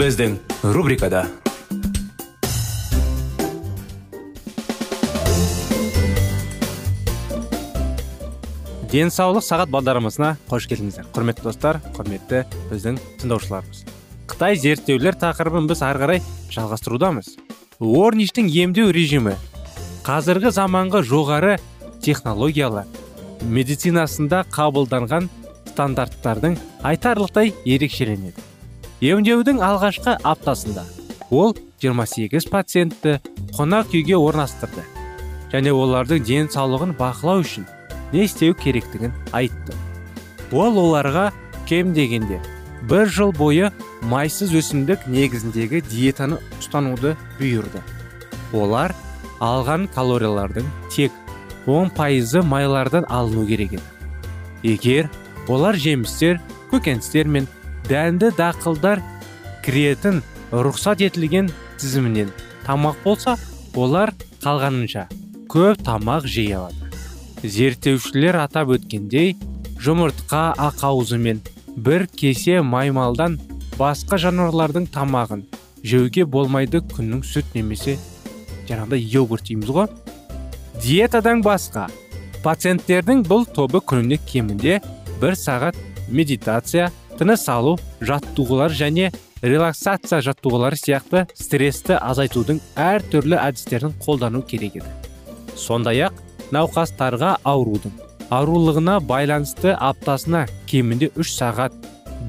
Біздің рубрикада денсаулық сағат бағдарламасына қош келдіңіздер. Құрметті достар құрметті біздің тыңдаушыларымыз. Қытай зерттеулер тақырыбын біз ары қарай жалғастырудамыз. Орништің емдеу режимі. Қазіргі заманғы жоғары технологиялар. Медицинасында қабылданған стандарттардың айтарлықтай ерекшеленеді. Емдеудің алғашқы аптасында ол 28 пациентті қонақ үйге орнастырды және олардың денсаулығын бақылау үшін не істеу керектігін айтты. Ол оларға кем дегенде бір жыл бойы майсыз өсімдік негізіндегі диетаны ұстануды бұйырды. Олар алған калориялардың тек 10 пайызы майлардан алыну керек еді. Егер олар жемістер көкөністер мен дәнді дақылдар кіретін рұқсат етілген тізімінен тамақ болса олар қалғанынша көп тамақ жей алады. Зерттеушілер атап өткендей жұмыртқа ақауызы мен бір кесе маймалдан басқа жануарлардың тамағын жеуге болмайды күннің сүт немесе жаңағыдай йогурт дейміз ғой. Диетадан басқа пациенттердің бұл тобы күніне кемінде бір сағат медитация тыныс алу жаттығулар және релаксация жаттығулары сияқты стрессті азайтудың әртүрлі әдістерін қолдану керек еді. Сондай ақ науқастарға аурудың аурулығына байланысты аптасына кемінде үш сағат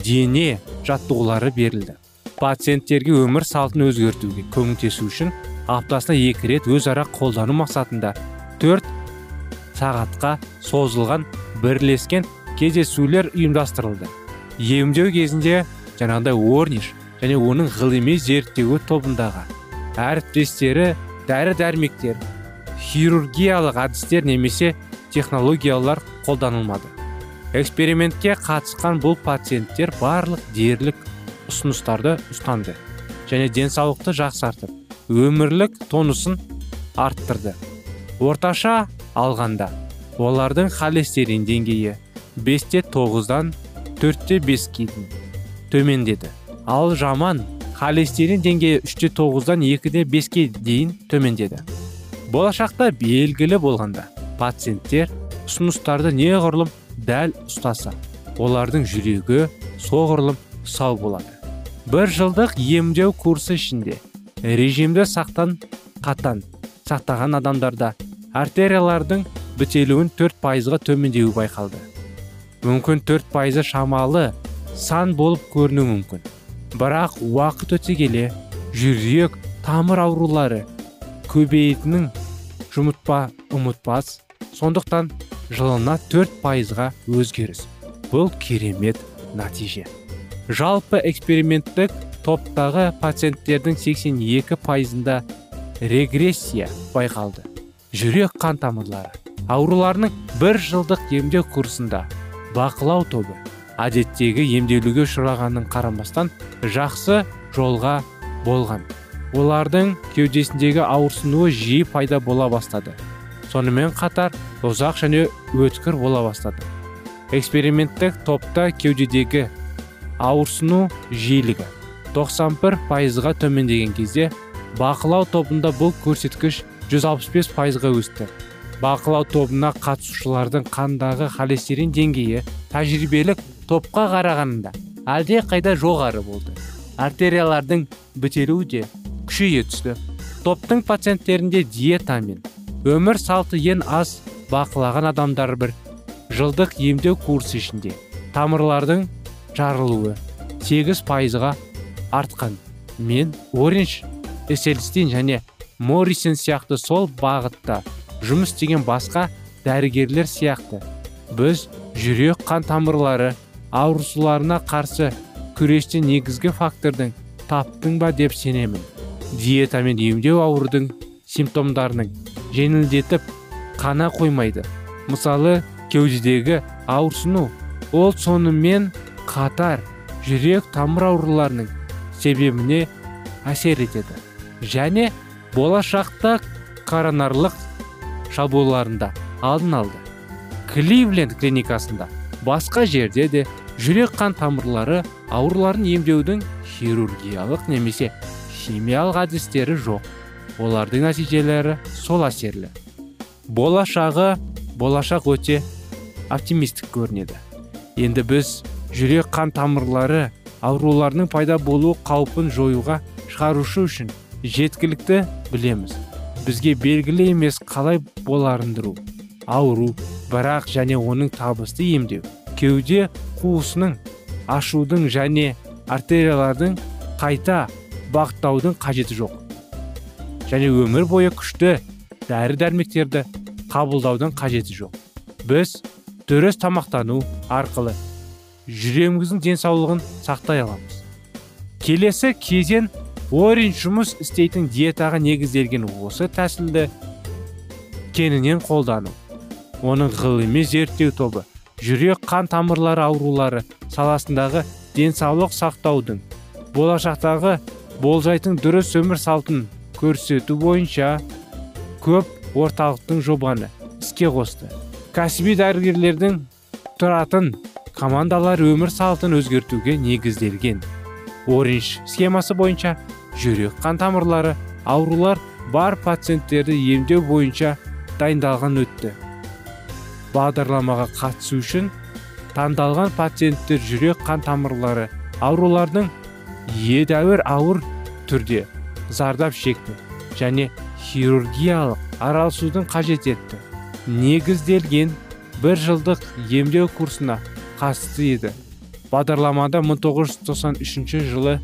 дене жаттығулары берілді. Пациенттерге өмір салтын өзгертуге көмектесу үшін аптасына екі рет өзара қолдану мақсатында төрт сағатқа созылған бірлескен кездесулер ұйымдастырылды. Емдеу кезінде жаңағыдай орниш және оның ғылыми зерттеуі тобындағы әріптестері дәрі дәрмектер хирургиялық әдістер немесе технологиялар қолданылмады. Экспериментке қатысқан бұл пациенттер барлық дерлік ұсыныстарды ұстанды және денсаулықты жақсартып өмірлік тонусын арттырды. Орташа алғанда олардың холестерин деңгейі бесте тоғыздан төртте беске төмендеді. Ал жаман холестерин деңгейі үште тоғыздан екіде беске дейін төмендеді. Болашақта белгілі болғанда пациенттер ұсыныстарды неғұрлым дәл ұстаса олардың жүрегі соғұрлым сау болады. Бір жылдық емдеу курсы ішінде режимді сақтан қатан сақтаған адамдарда артериялардың бітелуін төрт пайызға төмендеуі байқалды. Мүмкін төрт пайызы шамалы сан болып көрінуі мүмкін. Бірақ уақыт өте келе жүрек тамыр аурулары көбейетінін жұмытпа ұмытпас сондықтан жылына төрт пайызға өзгеріс. Бұл керемет нәтиже. Жалпы эксперименттік топтағы пациенттердің 82 пайызында регрессия байқалды. Жүрек қан тамырлары. Ауруларының бір жылдық емдеу курсында бақылау тобы әдеттегі емделуге ұшырағанын қарамастан жақсы жолға болған. Олардың кеудесіндегі ауырсынуы жиі пайда бола бастады. Сонымен қатар ұзақ және өткір бола бастады. Эксперименттік топта кеудедегі ауырсыну жиілігі 91 пайызға төмендеген кезде бақылау тобында бұл көрсеткіш 165 пайызға өсті. Бақылау тобына қатысушылардың қандағы холестерин деңгейі тәжірибелік топқа қарағанында әлде қайда жоғары болды. Артериялардың бітелуі де күшейе түсті. Топтың пациенттерінде диета мен өмір салты ең аз бақылаған адамдар бір. Жылдық емдеу курсы ішінде тамырлардың жарылуы 8 пайызға артқан. Мен ориндж эсельстин және моррисон сияқты сол бағытта жұмыс істеген басқа дәрігерлер сияқты. Біз жүрек қан тамырлары аурусуларына қарсы күресте негізгі фактордың таптың ба деп сенемін. Диета мен емдеу аурудың симптомдарының жеңілдетіп қана қоймайды. Мысалы кеудедегі ауырсыну. Ол сонымен қатар жүрек тамыр ауруларының себебіне әсер етеді. Және болашақта коронарлық шабуылдарында алдын алды. Кливленд клиникасында басқа жерде де жүрек қан тамырлары ауруларын емдеудің хирургиялық немесе химиялық әдістері жоқ. Олардың нәтижелері сол әсерлі. Болашағы болашақ өте оптимистік көрінеді. Енді біз жүрек қан тамырлары ауруларының пайда болу қаупін жоюға шығарушы үшін жеткілікті білеміз. Бізге белгілі емес қалай боларындыру ауру бірақ және оның табысты емдеу. Кеуде қуысының ашудың және артериялардың қайта бағыттаудың қажеті жоқ. Және өмір бойы күшті дәрі дәрмектерді қабылдаудың қажеті жоқ. Біз дұрыс тамақтану арқылы жүрегіміздің денсаулығын сақтай аламыз. Келесі кезең орин жұмыс істейтін диетаға негізделген осы тәсілді кеңінен қолдану. Оның ғылыми зерттеу тобы жүрек қан тамырлары аурулары саласындағы денсаулық сақтаудың болашақтағы болжайтын дұрыс өмір салтын көрсету бойынша көп орталықтың жобаны іске қосты. Кәсіби дәрігерлердің тұратын командалар өмір салтын өзгертуге негізделген. Ориндж схемасы бойынша жүрек қан тамырлары аурулар бар пациенттерді емдеу бойынша дайындалған өтті. Бағдарламаға қатысу үшін таңдалған пациенттер жүрек қан тамырлары аурулардың едәуір ауыр түрде зардап шекті және хирургиялық араласудың қажет етті. Негізделген бір жылдық емдеу курсына қатысты еді. Бағдарламада 1993 жылы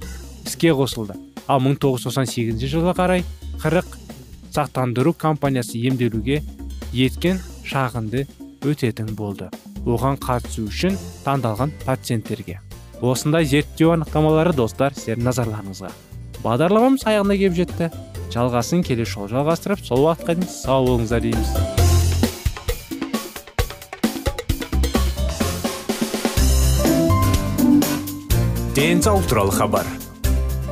іске қосылды. Ал 1998 жылға қарай 40 сақтандыру компаниясы емделуге еткен шағынды өтетін болды. Оған қатысу үшін таңдалған пациенттерге. Осындай зерттеу анықтамалары достар сіздердің назарларыңызға. Бағдарламамыз аяғына келіп жетті. Жалғасын келесі жолы жалғастырып сол уақытқа дейін сау болыңыздар дейміз. Денсаулық туралы хабар.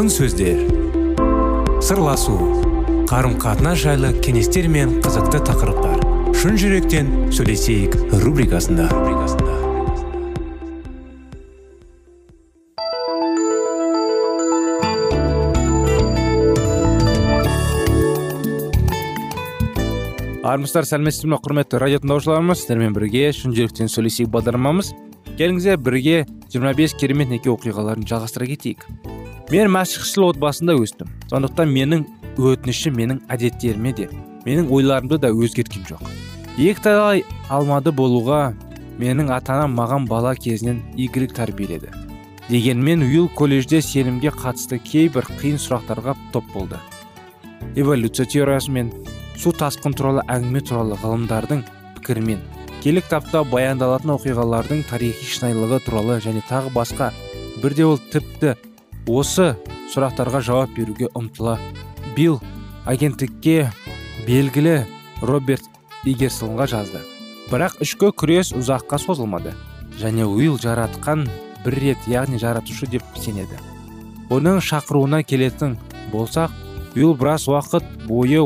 Алтын сөздер. Сырласу қарым қатынас жайлы кеңестер мен қызықты тақырыптар. Шын жүректен сөйлесейік рубрикасында. Армысыздар сәлеметсіздер ме құрметті радио тыңдаушыларымыз? Сіздермен бірге шын жүректен сөйлесейік бағдарламамыз. Келіңіздер бірге 25 керемет неке оқиғаларын жалғастыра кетейік. Мен мәсіхшіл отбасында өстім. Сондықтан менің өтінішім менің әдеттеріме де менің ойларымды да өзгерткен жоқ. Екі талай алмады болуға менің ата анам маған бала кезінен игілік тәрбиеледі. Дегенмен уилл колледжде сенімге қатысты кейбір қиын сұрақтарға топ болды. Эволюция теориясы мен су тасқын туралы әңгіме туралы ғылымдардың пікірімен келік тапта баяндалатын оқиғалардың тарихи шынайылығы туралы және тағы басқа бірде ол тіпті осы сұрақтарға жауап беруге ұмтыла билл агенттікке белгілі роберт игерсонға жазды. Бірақ ішкі күрес ұзаққа созылмады және уилл жаратқан бір рет яғни жаратушы деп сенеді. Оның шақыруына келетін болсақ уилл біраз уақыт бойы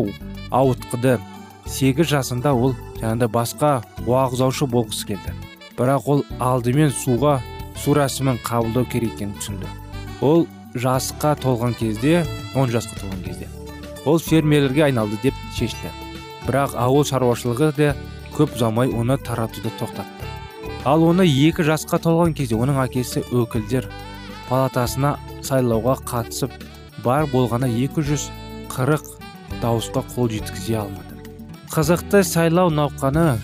ауытқыды. Сегіз жасында ол жаңағыдай басқа уағыздаушы болғысы келді. Бірақ ол алдымен суға су рәсімін қабылдау керек екенін түсінді. Ол жасқа толған кезде он жасқа толған кезде ол фермерлерге айналды деп шешті. Бірақ ауыл шаруашылығы да көп ұзамай оны таратуды тоқтатты. Ал оны екі жасқа толған кезде оның әкесі өкілдер палатасына сайлауға қатысып бар болғаны 240 дауысқа қол жеткізе алмады. Қызықты сайлау науқаны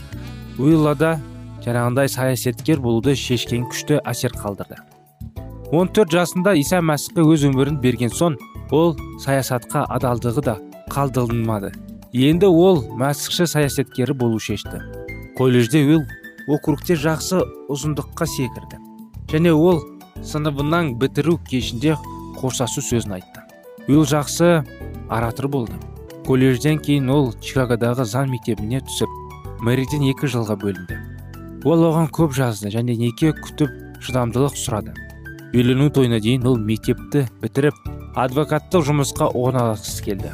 уиллада жаңағындай саясаткер болуды шешкен күшті әсер қалдырды. 14 жасында иса мәсіхке өз өмірін берген соң ол саясатқа адалдығы да қалдырылмады. Енді ол мәсіхші саясаткері болу шешті. Колледжде уилл округте жақсы ұзындыққа секірді. Және ол сыныбынан бітіру кешінде қоштасу сөзін айтты. Уилл жақсы оратор болды. Колледжден кейін ол чикагодағы заң мектебіне түсіп мэриден екі жылға бөлінді. Ол оған көп жазды және неке күтіп шыдамдылық сұрады. Үйлену тойына дейін ол мектепті бітіріп адвокаттық жұмысқа орналасқысы келді.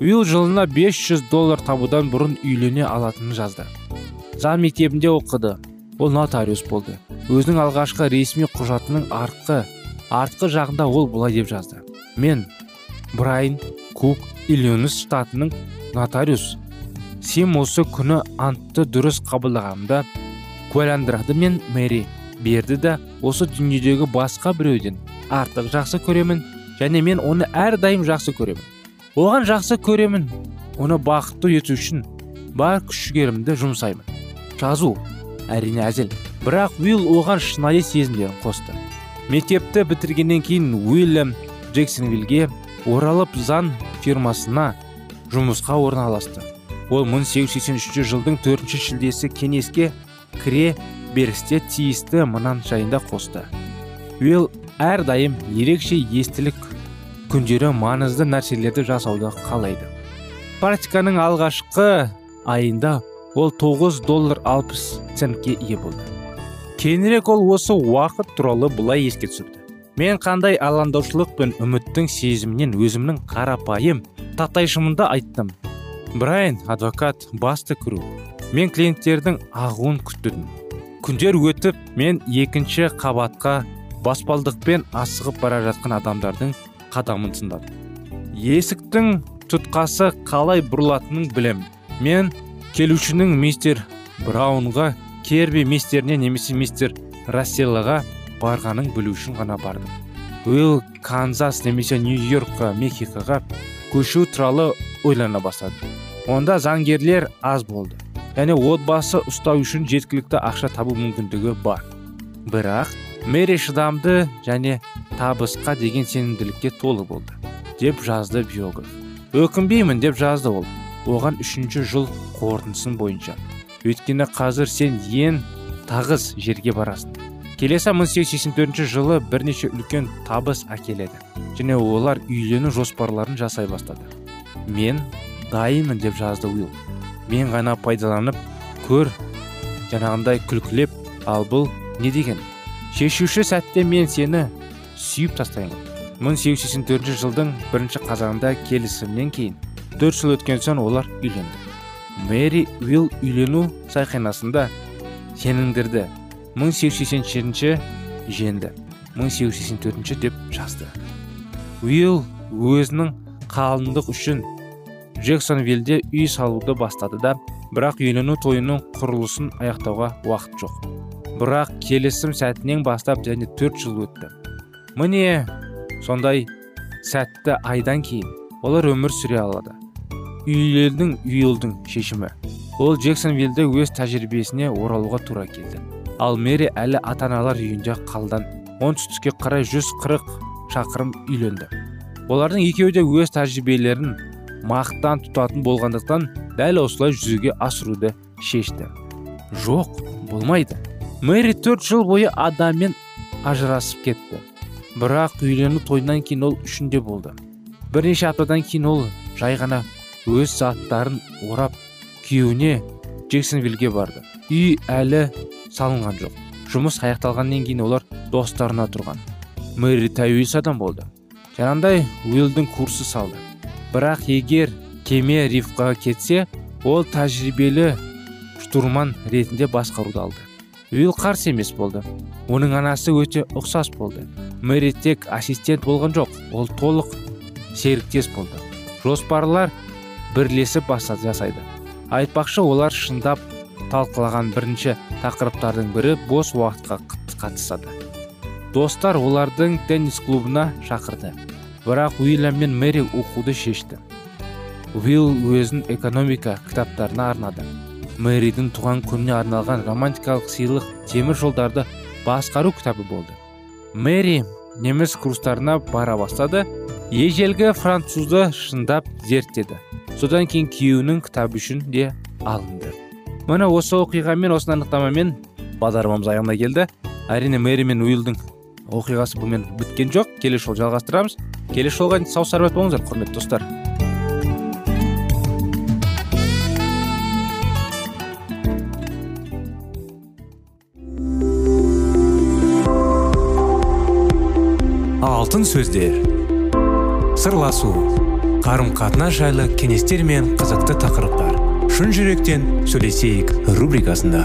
Уилл жылына 500 доллар табудан бұрын үйлене алатынын жазды. Заң мектебінде оқыды. Ол нотариус болды. Өзінің алғашқы ресми құжатының артқы артқы жағында ол былай деп жазды. Мен брайан кук иллинойс штатының нотариус. Сен осы күні антты дұрыс қабылдағанымда куәландырады мен мэри берді да осы дүниедегі басқа біреуден артық жақсы көремін және мен оны әрдайым жақсы көремін. Оған жақсы көремін оны бақытты ету үшін бар күш жігерімді жұмсаймын. Жазу әрине әзіл. Бірақ уилл оған шынайы сезімдерін қосты. Мектепті бітіргеннен кейін уильям джексонвиллге оралып зан фирмасына жұмысқа орналасты. Ол 1883 жылдың 4 шілдесі кеңеске кіре берісте тиісті мынан жайында қосты. Уилл әрдайым ерекше естілік күндері маңызды нәрселерді жасауды қалайды. Практиканың алғашқы айында ол 9 доллар 60 центке ие болды. Кейінірек ол осы уақыт туралы былай еске түсірді. Мен қандай алаңдаушылық пен үміттің сезімінен өзімнің қарапайым татайшымында айттым. Брайан адвокат басты кіру. Мен клиенттердің ағуын күттім. Күндер өтіп мен екінші қабатқа баспалдықпен асығып бара жатқан адамдардың қадамын тыңдадым есіктің тұтқасы қалай бұрылатынын білем. Мен келушінің мистер браунға керби мистеріне немесе мистер расселлаға барғанын білу үшін ғана бардым. Уилл канзас немесе нью йоркқа мехикоға көшу туралы ойлана бастады онда заңгерлер аз болды. Және отбасы ұстау үшін жеткілікті ақша табу мүмкіндігі бар. Бірақ мэри шыдамды және табысқа деген сенімділікке толы болды деп жазды биограф. Өкінбеймін деп жазды ол. Оған үшінші жыл қорытындысын бойынша. Өйткені қазір сен ең тағыз жерге барасың. Келесі 1884 жылы бірнеше үлкен табыс әкеледі және олар үйлену жоспарларын жасай бастады. Мен дайынмын деп жазды уилл. Мен ғана пайдаланып көр жаңағындай күлкілеп ал бұл не деген? Шешуші сәтте мен сені сүйіп тастаймын. 1884 жылдың бірінші қазанында келісімнен кейін төрт жыл өткен соң олар үйленді. Мэри уилл үйлену сайқайнасында сенімдерді 1887 женді. 1884 деп жазды. Уилл өзінің қалыңдық үшін джексонвиллде үй салуды бастады да бірақ үйлену тойының құрылысын аяқтауға уақыт жоқ. Бірақ келісім сәтінен бастап және төрт жыл өтті. Міне сондай сәтті айдан кейін олар өмір сүре алады. Үйлердің уилдың шешімі. Ол джексонвиллде өз тәжірибесіне оралуға тура келді. Ал мэри әлі ата аналар үйінде қалдан оңтүстікке қарай 140 шақырым үйленді. Олардың екеуі де өз тәжірибелерін мақтан тұтатын болғандықтан дәл осылай жүзеге асыруды шешті. Жоқ болмайды. Мэри төрт жыл бойы адаммен ажырасып кетті. Бірақ үйлену тойынан кейін ол үшінде болды. Бірнеше аптадан кейін ол жай ғана өз заттарын орап күйеуіне джексонвиллге барды. Үй әлі салынған жоқ. Жұмыс аяқталғаннан кейін олар достарына тұрған. Мэри тәуелсіз адам болды. Жаңағындай уиллдің курсы салды. Бірақ егер кеме рифқа кетсе ол тәжірибелі штурман ретінде басқаруды алды. Уилл қарсы емес болды. Оның анасы өте ұқсас болды. Мэри тек ассистент болған жоқ ол толық серіктес болды. Жоспарлар бірлесіп баса жасайды. Айтпақшы олар шындап талқылаған бірінші тақырыптардың бірі бос уақытқа қатысады. Достар олардың теннис клубына шақырды. Бірақ уильям мен мэри оқуды шешті. Уилл өзін экономика кітаптарына арнады. Мэридің туған күніне арналған романтикалық сыйлық темір жолдарды басқару кітабы болды. Мэри неміс курстарына бара бастады ежелгі французды шындап зерттеді. Содан кейін күйеуінің кітабы үшін де алынды. Міне осы оқиғамен осы анықтамамен бағдарламамыз аяғына келді. Әрине мэри мен уилдың оқиғасы бұмен біткен жоқ. Келесі жолы жалғастырамыз. Келесі жолға сау сарбат болыңыздар құрметті достар. Алтын сөздер. Сырласу. Қарым қатынас жайлы кеңестер мен қызықты тақырыптар. Шын жүректен сөйлесейік рубрикасында.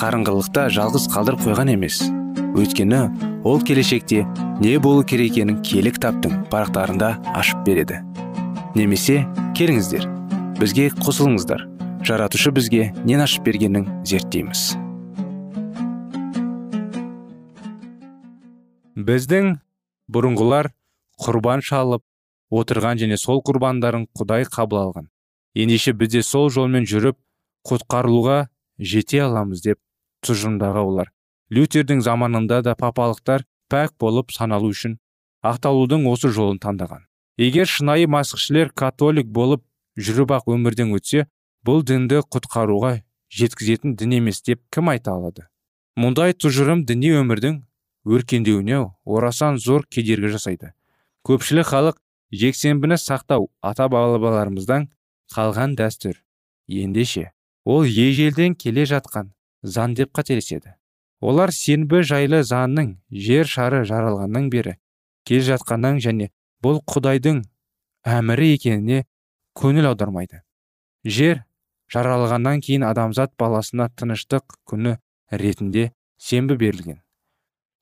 қарыңғылықта жалғыз қалдырып қойған емес. Өйткені ол келешекте не болу керек екенін кітаптың парақтарында ашып береді. Немесе келіңіздер бізге қосылыңыздар. Жаратушы бізге нен ашып бергенін зерттейміз. Біздің бұрынғылар құрбан шалып отырған және сол құрбандарын құдай қабыл алған. Ендеше бізде сол жолмен жүріп құтқарылуға жете аламыз деп тұжырымдаған олар. Лютердің заманында да папалықтар пәк болып саналу үшін ақталудың осы жолын таңдаған. Егер шынайы масқішілер католик болып жүріп ақ өмірден өтсе бұл дінді құтқаруға жеткізетін дін емес деп кім айта алады? Мұндай тұжырым діни өмірдің өркендеуіне орасан зор кедергі жасайды. Көпшілік халық жексенбіні сақтау ата бабаларымыздан қалған дәстүр ендеше ол ежелден келе жатқан заң деп қателеседі. Олар сенбі жайлы заңның жер шары жаралғаннан бері келе жатқаннан және бұл құдайдың әмірі екеніне көңіл аудармайды. Жер жаралғаннан кейін адамзат баласына тыныштық күні ретінде сенбі берілген.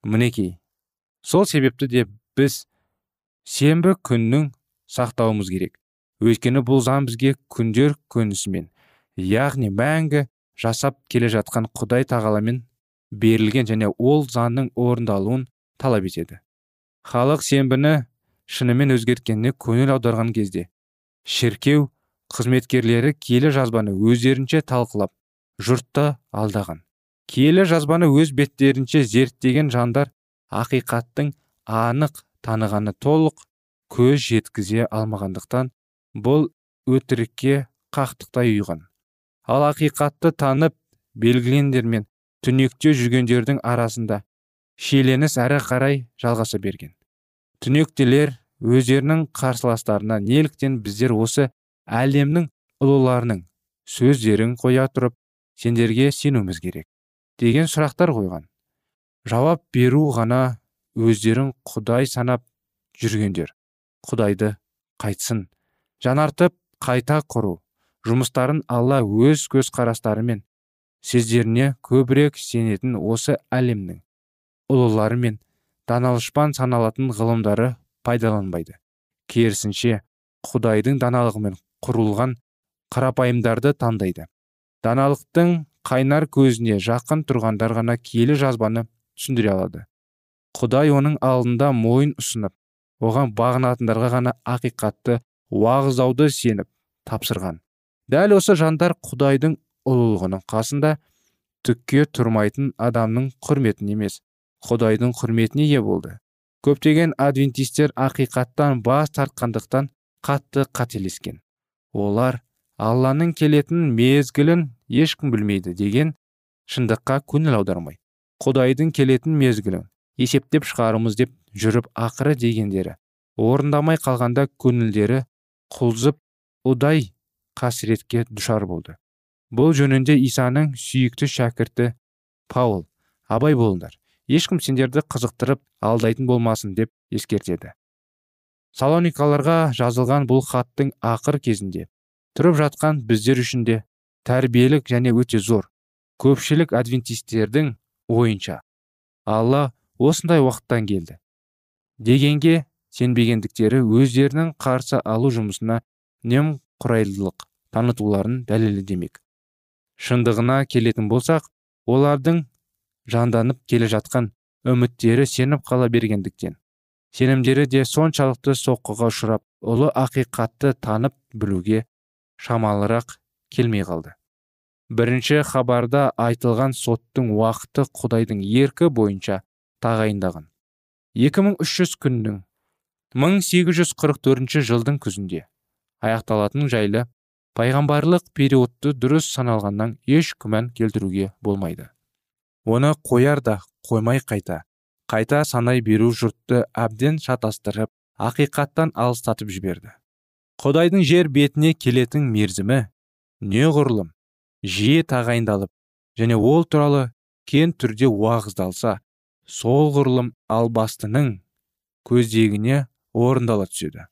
Мінекей сол себепті де біз сенбі күннің сақтауымыз керек. Өйткені бұл заң бізге күндер көнісімен яғни мәңгі жасап келе жатқан құдай тағаламен берілген және ол заңның орындалуын талап етеді. Халық сенбіні шынымен өзгерткеніне көңіл аударған кезде шіркеу қызметкерлері келі жазбаны өздерінше талқылап жұртты алдаған. Келі жазбаны өз беттерінше зерттеген жандар ақиқаттың анық танығаны толық көз жеткізе алмағандықтан бұл өтірікке қақтықтай ұйған ал ақиқатты танып белгілендер мен түнекте жүргендердің арасында шиеленіс әрі қарай жалғаса берген. Түнектелер өздерінің қарсыластарына неліктен біздер осы әлемнің ұлыларының сөздерін қоя тұрып сендерге сенуіміз керек деген сұрақтар қойған. Жауап беру ғана өздерін құдай санап жүргендер. Құдайды қайтсын. Жанартып қайта құру. Жұмыстарын алла өз көзқарастары мен сөздеріне көбірек сенетін осы әлемнің ұлылары мен даналышпан саналатын ғылымдары пайдаланбайды. Керісінше құдайдың даналығымен құрылған қарапайымдарды таңдайды. Даналықтың қайнар көзіне жақын тұрғандар ғана киелі жазбаны түсіндіре алады. Құдай оның алдында мойын ұсынып оған бағынатындарға ғана ақиқатты уағыздауды сеніп тапсырған. Дәл осы жандар құдайдың ұлылығының қасында түкке тұрмайтын адамның құрметін емес құдайдың құрметіне ие болды. Көптеген адвентистер ақиқаттан бас тартқандықтан қатты қателескен. Олар алланың келетін мезгілін ешкім білмейді деген шындыққа көңіл аудармай құдайдың келетін мезгілін есептеп шығарымыз деп жүріп ақыры дегендері орындамай қалғанда көңілдері құлзып ұдай қасіретке душар болды. Бұл жөнінде исаның сүйікті шәкірті паул абай болыңдар ешкім сендерді қызықтырып алдайтын болмасын деп ескертеді. Салоникаларға жазылған бұл хаттың ақыр кезінде тұрып жатқан біздер үшін де тәрбиелік және өте зор көпшілік адвентистердің ойынша алла осындай уақыттан келді дегенге сенбегендіктері өздерінің қарсы алу жұмысына немқұрайлылық танытуларын дәлелі демек шындығына келетін болсақ олардың жанданып келе жатқан үміттері сеніп қала бергендіктен сенімдері де соншалықты соққыға ұшырап ұлы ақиқатты танып білуге шамалырақ келмей қалды. Бірінші хабарда айтылған соттың уақыты құдайдың еркі бойынша тағайындаған 2300 күннің 1844 жылдың күзінде аяқталатын жайлы пайғамбарлық периодты дұрыс саналғаннан еш күмән келтіруге болмайды. Оны қояр да қоймай қайта қайта санай беру жұртты әбден шатастырып ақиқаттан алыстатып жіберді. Құдайдың жер бетіне келетін мерзімі неғұрлым жиі тағайындалып және ол туралы кен түрде уағыздалса солғұрлым албастының көздегіне орындала түседі.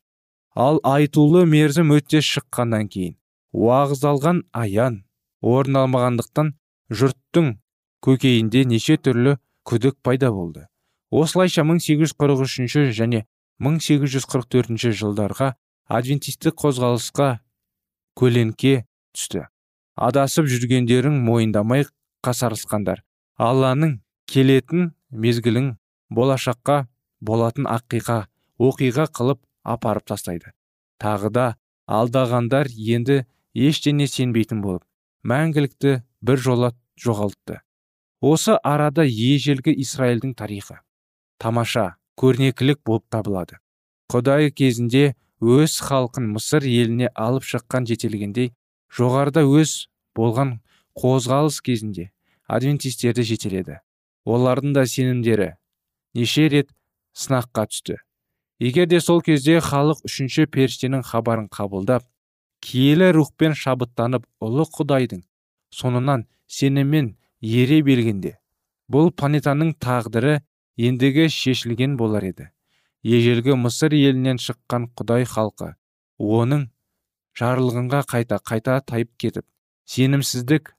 Ал айтулы мерзім өте шыққаннан кейін уағыздалған аян. Орындалмағандықтан жұрттың көкейінде неше түрлі күдік пайда болды. Осылайша 1843 және 1844 жылдарға адвентистік қозғалысқа көлеңке түсті. Адасып жүргендерін мойындамай қасарысқандар. Алланың келетін мезгілін болашаққа болатын ақиқа оқиға қылып апарып тастайды. Тағы да алдағандар енді ештеңе сенбейтін болып мәңгілікті бір жола жоғалтты. Осы арада ежелгі израильдің тарихы. Тамаша көрнекілік болып табылады. Құдай кезінде өз халқын мысыр еліне алып шыққан жетелегендей жоғарыда өз болған қозғалыс кезінде адвентистерді жетеледі. Олардың да сенімдері неше рет сынаққа түсті. Егер де сол кезде халық үшінші періштенің хабарын қабылдап киелі рухпен шабыттанып ұлы құдайдың соңынан сеніммен ере бергенде бұл планетаның тағдыры ендігі шешілген болар еді. Ежелгі мысыр елінен шыққан құдай халқы оның жарлығынға қайта қайта тайып кетіп сенімсіздік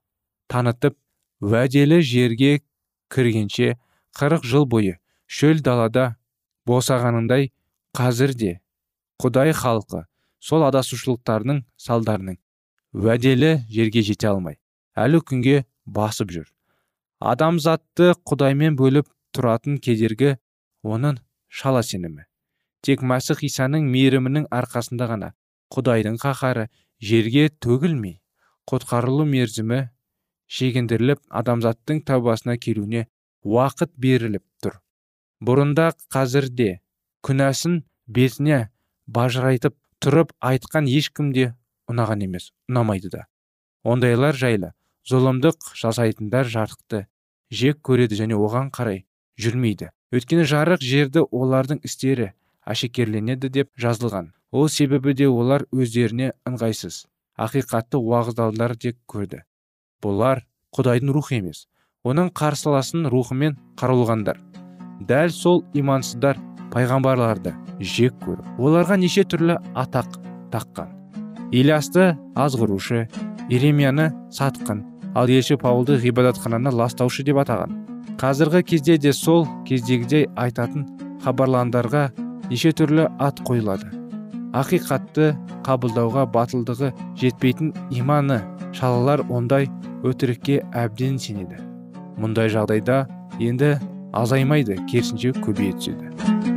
танытып уәделі жерге кіргенше қырық жыл бойы шөл далада босағанындай қазір де құдай халқы сол адасушылықтарының салдарының уәделі жерге жете алмай. Әлі күнге басып жүр. Адамзатты құдаймен бөліп тұратын кедергі оның шала сенімі. Тек мәсіх исаның мейірімінің арқасында ғана құдайдың қаһары жерге төгілмей құтқарылу мерзімі шегендіріліп адамзаттың тәубасына келуіне уақыт беріліп тұр. Бұрында қазірде күнәсін бетіне бажырайтып тұрып айтқан ешкім де ұнаған емес ұнамайды да. Ондайлар жайлы зұлымдық жасайтындар жарықты жек көреді және оған қарай жүрмейді. Өйткені жарық жерді олардың істері әшекерленеді деп жазылған. Ол себебі де олар өздеріне ыңғайсыз ақиқатты уағыздалдар деп көрді. Бұлар құдайдың рухы емес оның қарсыласын рухымен қарулғандар дәл сол имансыздар пайғамбарларды жек көріп оларға неше түрлі атақ таққан. Ильясты азғырушы иеремияны сатқын ал елші паулды ғибадатхананы ластаушы деп атаған. Қазіргі кезде де сол кездегідей айтатын хабарландарға неше түрлі ат қойылады. Ақиқатты қабылдауға батылдығы жетпейтін иманы шалалар ондай өтірікке әбден сенеді. Мұндай жағдайда енді азаймайды керісінше көбейе түседі.